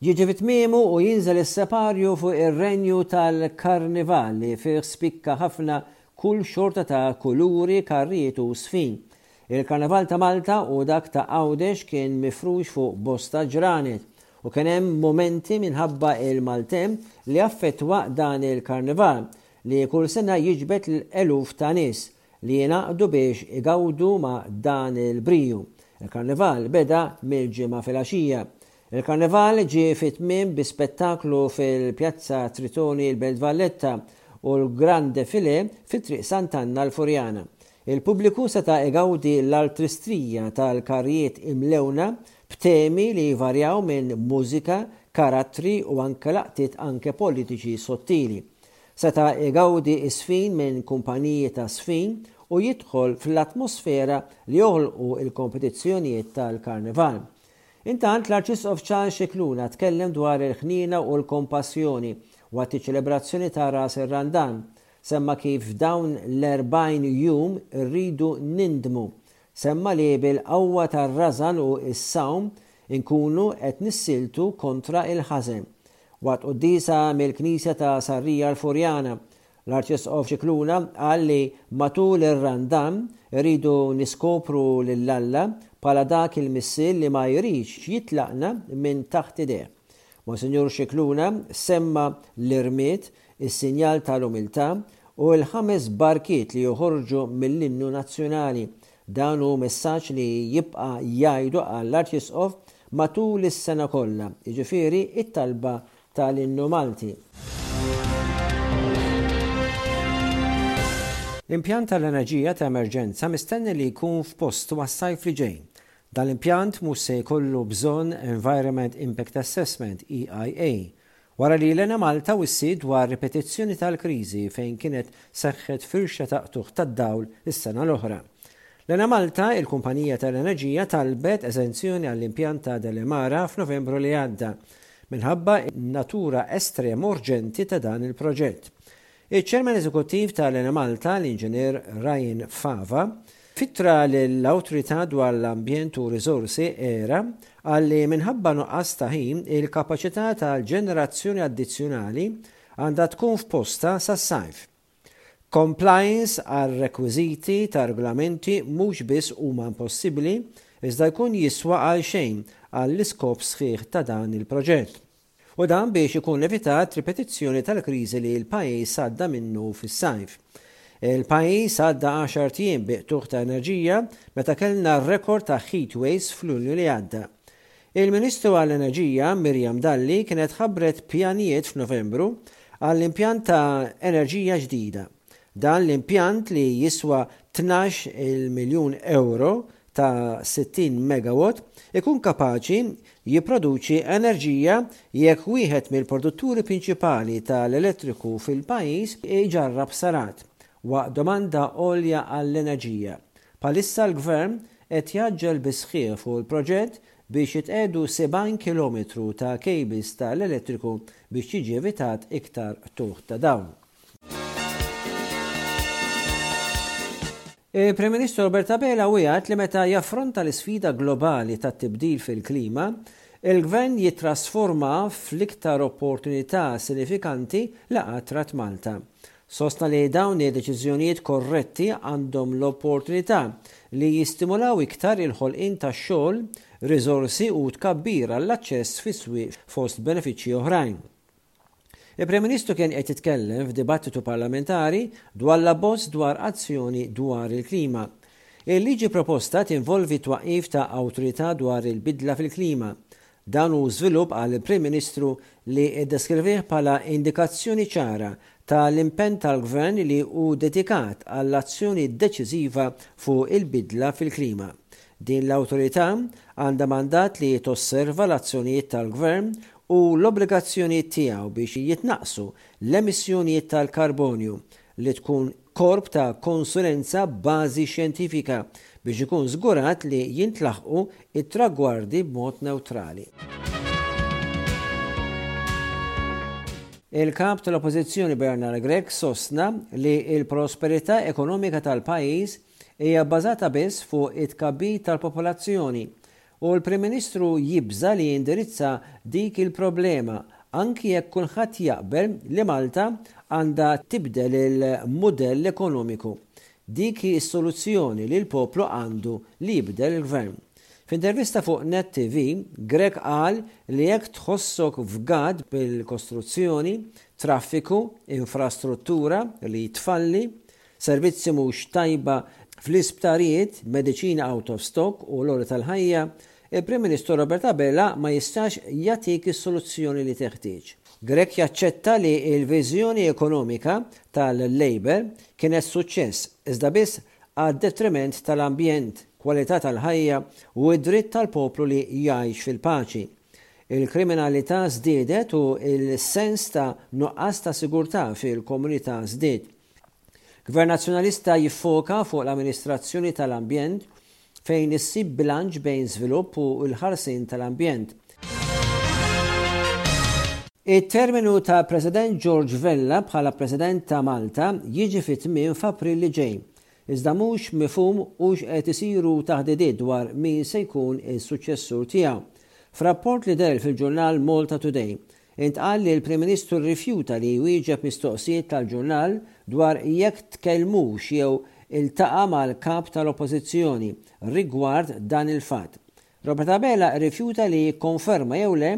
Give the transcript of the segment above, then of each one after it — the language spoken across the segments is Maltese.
Jiġi fi tmiemu u jinżel is-separju fuq ir-renju tal-Karnival li fih spikka ħafna kull xorta ta' kuluri, karrijiet u żfin. Il-Karnaval ta' Malta u dak ta' Għawdex kien mifrux fuq bosta ġranet u kien hemm mumenti minħabba il-maltemp li affettwa dan il-Karnival li kull sena jiġbed lil eluf ta' nies li jingħaqdu biex igawdu ma' dan il-briju. Il-Karnival beda mill-Ġimgħa filgħaxija Il-Karnival ġie fi tmiem bi spettaklu fil-Pjazza Tritoni l-Belt Valletta u l-Grand Defilé fi Triq Sant'Anna l-Furjana. Il-pubbliku seta' igawdi l-artristrija tal-karrijiet imlewna b'temi li jvarjaw minn mużika, karattri u anke laqtiet anke politiċi sottili. Seta' igawdi iż-żfin minn kumpaniji ta' żfin u jidħol fl-atmosfera li joħlqu l-kompetizzjonijiet tal-Karnival. Intant, l-Arċisqof Charles Scicluna tkellem dwar il-ħniena u l-kompassjoni waqt iċ-ċelebrazzjoni ta' Ras ir-Randan. Semma kif f'dawn l-erbgħin jum irridu nindmu. Semma li bil-qawwa tar-rażan u s-sawm inkunu qed nissieltu kontra l-ħażen. Waqt quddiesa mill-Knisja ta' Sarria l-Furjana, L-Arċisqof Scicluna qal li matul ir-Randan irridu niskopru lil Alla bħala dak il-Missier li ma jridx jitlaqna minn taħt idejh. Monsinjur Scicluna semma l-irmied, is-sinjal tal-umiltà u l-ħames barkiet li joħorġu mill-innu nazzjonali. Dan hu messaġġ li jibqa' jgħidu, qal l-Arċisqof, matul is-sena kollha, jiġifieri t-talba ta' l-Innu Malti. L-impjant ta' l-enerġija ta' emerġenza mistenni li jkun f'postu għas-sajf li ġej. Dan l-impjant mhux se jkollu bżonn Environment Impact Assessment, EIA, wara li l-Enemalta wissiet dwar ripetizzjoni tal-kriżi fejn kienet seħħet firxa ta' qtugħ tad-dawl is-sena l-oħra. L-Enemalta, il-kumpanija ta' l-enerġija talbet eżenzjoni għall-impjant ta' Delimara f'Novembru li għadda. minħabba n-natura estrema urġenti ta' dan il-proġett. Iċ-Chairman Eżekuttiv tal-Enemalta, l-Inġinier Ryan Fava, f'ittra lill-Awtorità dwar l-Ambjent u r-Riżorsi, era, qal li minħabba nuqqas ta' ħin, il-kapaċità tal-ġenerazzjoni addizzjonali għandha tkun f'postha sas-sajf. Compliance għar-rekwiżiti ta' rglamenti mhux biss huma impossibbli, iżda jkun jiswa għalxejn għall-iskop sħiħ ta' dan il-proġett. U dan biex ikun evitat ripetizzjoni tal-kriżi li l-pajjiż għadda minnu fis-sajf. Il-pajjiż għadda għaxart jiem bi qtugħ ta' enerġija meta kellna rekord ta' heatwaves f'Lulju li għadda. Il-Ministru għall-Enerġija, Miriam Dalli kienet ħabbret pjanijiet f'Novembru għal impjant ta' enerġija ġdida. Dan l-impjant li jiswa tnax il miljun ewro ta' 60 megawatt ikun kapaċi jipproduċi enerġija jekk wieħed mill-produtturi prinċipali ta' l-elettriku fil-pajjiż iġarrab sarat waqt domanda għolja għall-enerġija. Bħalissa l-Gvern Qed jgħaġġel bis-sħiħ fuq il-proġett biex jitqiegħdu 70 kilometru ta' kejbils ta' l-elettriku biex jiġi evitat iktar qtugħ ta' dawl. Il-Prim Ministru Robert Abela wiegħed li meta jaffronta l-isfida globali tat-tibdil fil-klima, il-Gvern jittrasformha fl-iktar opportunità sinifikanti li qatt rat Malta. Sostna li dawn id-deċiżjonijiet korretti għandhom l-opportunità li jistimulaw iktar il-ħolqien ta' xogħol, riżorsi u tkabbir għall-aċċess fis-swieq fost benefiċċji oħrajn. Il-Prim Ministru kien qed jitkellem f'dibattitu parlamentari dwar l-abbozz dwar azzjoni dwar il-klima. Il-liġi proposta tinvolvi t-twaqqif ta' awtorità dwar il-bidla fil-klima. Dan hu żvilupp, qal il-Prim Ministru, li ddeskrivih bħala indikazzjoni ċara ta' l-impenn tal-Gvern li hu dedikat għall-azzjoni deċiżiva fuq il-bidla fil-klima. Din l-Awtorità għandha mandat li tosserva l-azzjonijiet tal-Gvern u l-obbligazzjonijiet tiegħu biex jitnaqqsu l-emissjonijiet tal-karbonju li tkun korp ta' konsulenza b'bażi xjentifika biex ikun żgurat li jintlaħqu t-tragwardi b'mod newtrali. Il-Kap tal-Oppożizzjoni Bernard Grech sostna li l-prosperità ekonomika tal-pajjiż hija bbażata biss fuq it-tkabbir tal-popolazzjoni, U l-Prim Ministru jibża' li jindirizza dik il-problema, anki jekk kulħadd jaqbel li Malta għandha tibdel il-mudell ekonomiku. Dik hi s-soluzzjoni li l-poplu għandu li jibdel il-Gvern. F'intervista fuq Net TV, Grech qal li jekk tħossok fgad bil-kostruzzjoni, traffiku, infrastruttura li tfalli, servizzi mhux tajba fl-isptarijiet, mediċina out of stock u l-għoli tal-ħajja, il-Prim Ministru Robert Abela ma jistax jagħtik is-soluzzjoni li teħtieġ. Grech jaċċetta li l-viżjoni ekonomika tal-Labour kienet suċċess, iżda biss għad-detriment tal-ambjent, kwalità tal-ħajja u d-dritt tal-poplu li jgħix fil-paċi. Il-kriminalità żdiedet u l-sens ta' nuqqas ta' sigurtà fil-komunità żdied. Gvern Nazzjonalista jiffoka fuq l-amministrazzjoni tal-ambjent fejn issib bilanċ bejn żvilupp u l-ħarsien tal-ambjent. It-terminu ta' President George Vella bħala President ta' Malta jiġi fi tmiem f'April li ġej, iżda mhux mifhum hux qed isiru taħdidiet dwar min se jkun is-suċċessur tiegħu. F'rapport li deher fil-ġurnal Malta Today, Intqal li l-Prim Ministru rrifjuta li jwieġeb mistoqsijiet tal-ġurnal dwar jekk tkellmux jew iltaqa' mal-Kap tal-Oppożizzjoni rigward dan il-fatt. Robert Abela rrifjuta li jikkonferma jew le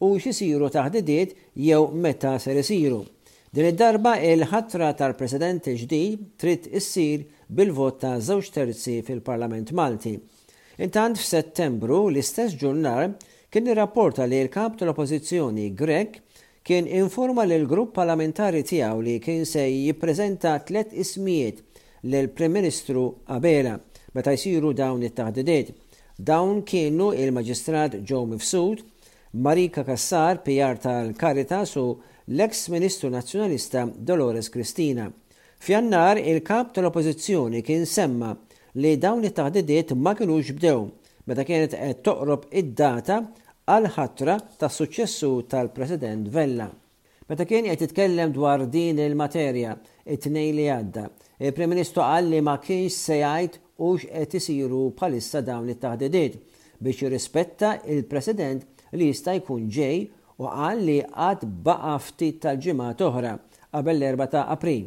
hux isiru taħdidiet jew meta ser isiru. Din id-darba il-ħatra tal-President il-ġdid trid issir bil-vot ta' żewġ terzi fil-Parlament Malti. Intant f'Settembru, l-istess ġurnal kien irrapporta li l-Kap tal-Oppożizzjoni Grech kien informa lill-grupp parlamentari tiegħu li kien se jippreżenta tliet ismijiet lill-Prim Ministru Abela meta jsiru dawn it-taħdidiet. Dawn kienu il-Maġistrat Joe Mifsud, Marika Cassar, PR tal-Caritas u l-eks Ministru Nazzjonalista Dolores Cristina. F'Jannar, il-Kap tal-Oppożizzjoni kien semma li dawn it-taħdidiet ma kinux bdew meta kienet qed toqrob id-data għall-ħatra tas-suċċessur tal-President Vella. Meta kien qed jitkellem dwar din il-materja t-Tnejn li għadda, il-Prim Ministru qal li ma kienx se jgħid u x'qed isiru bħalissa dawn it-taħdidiet biex jirrispetta l-President li jista' jkun ġej u qal li għad baqa' ftit tal-ġimgħat oħra qabel l-Erbgħa ta' April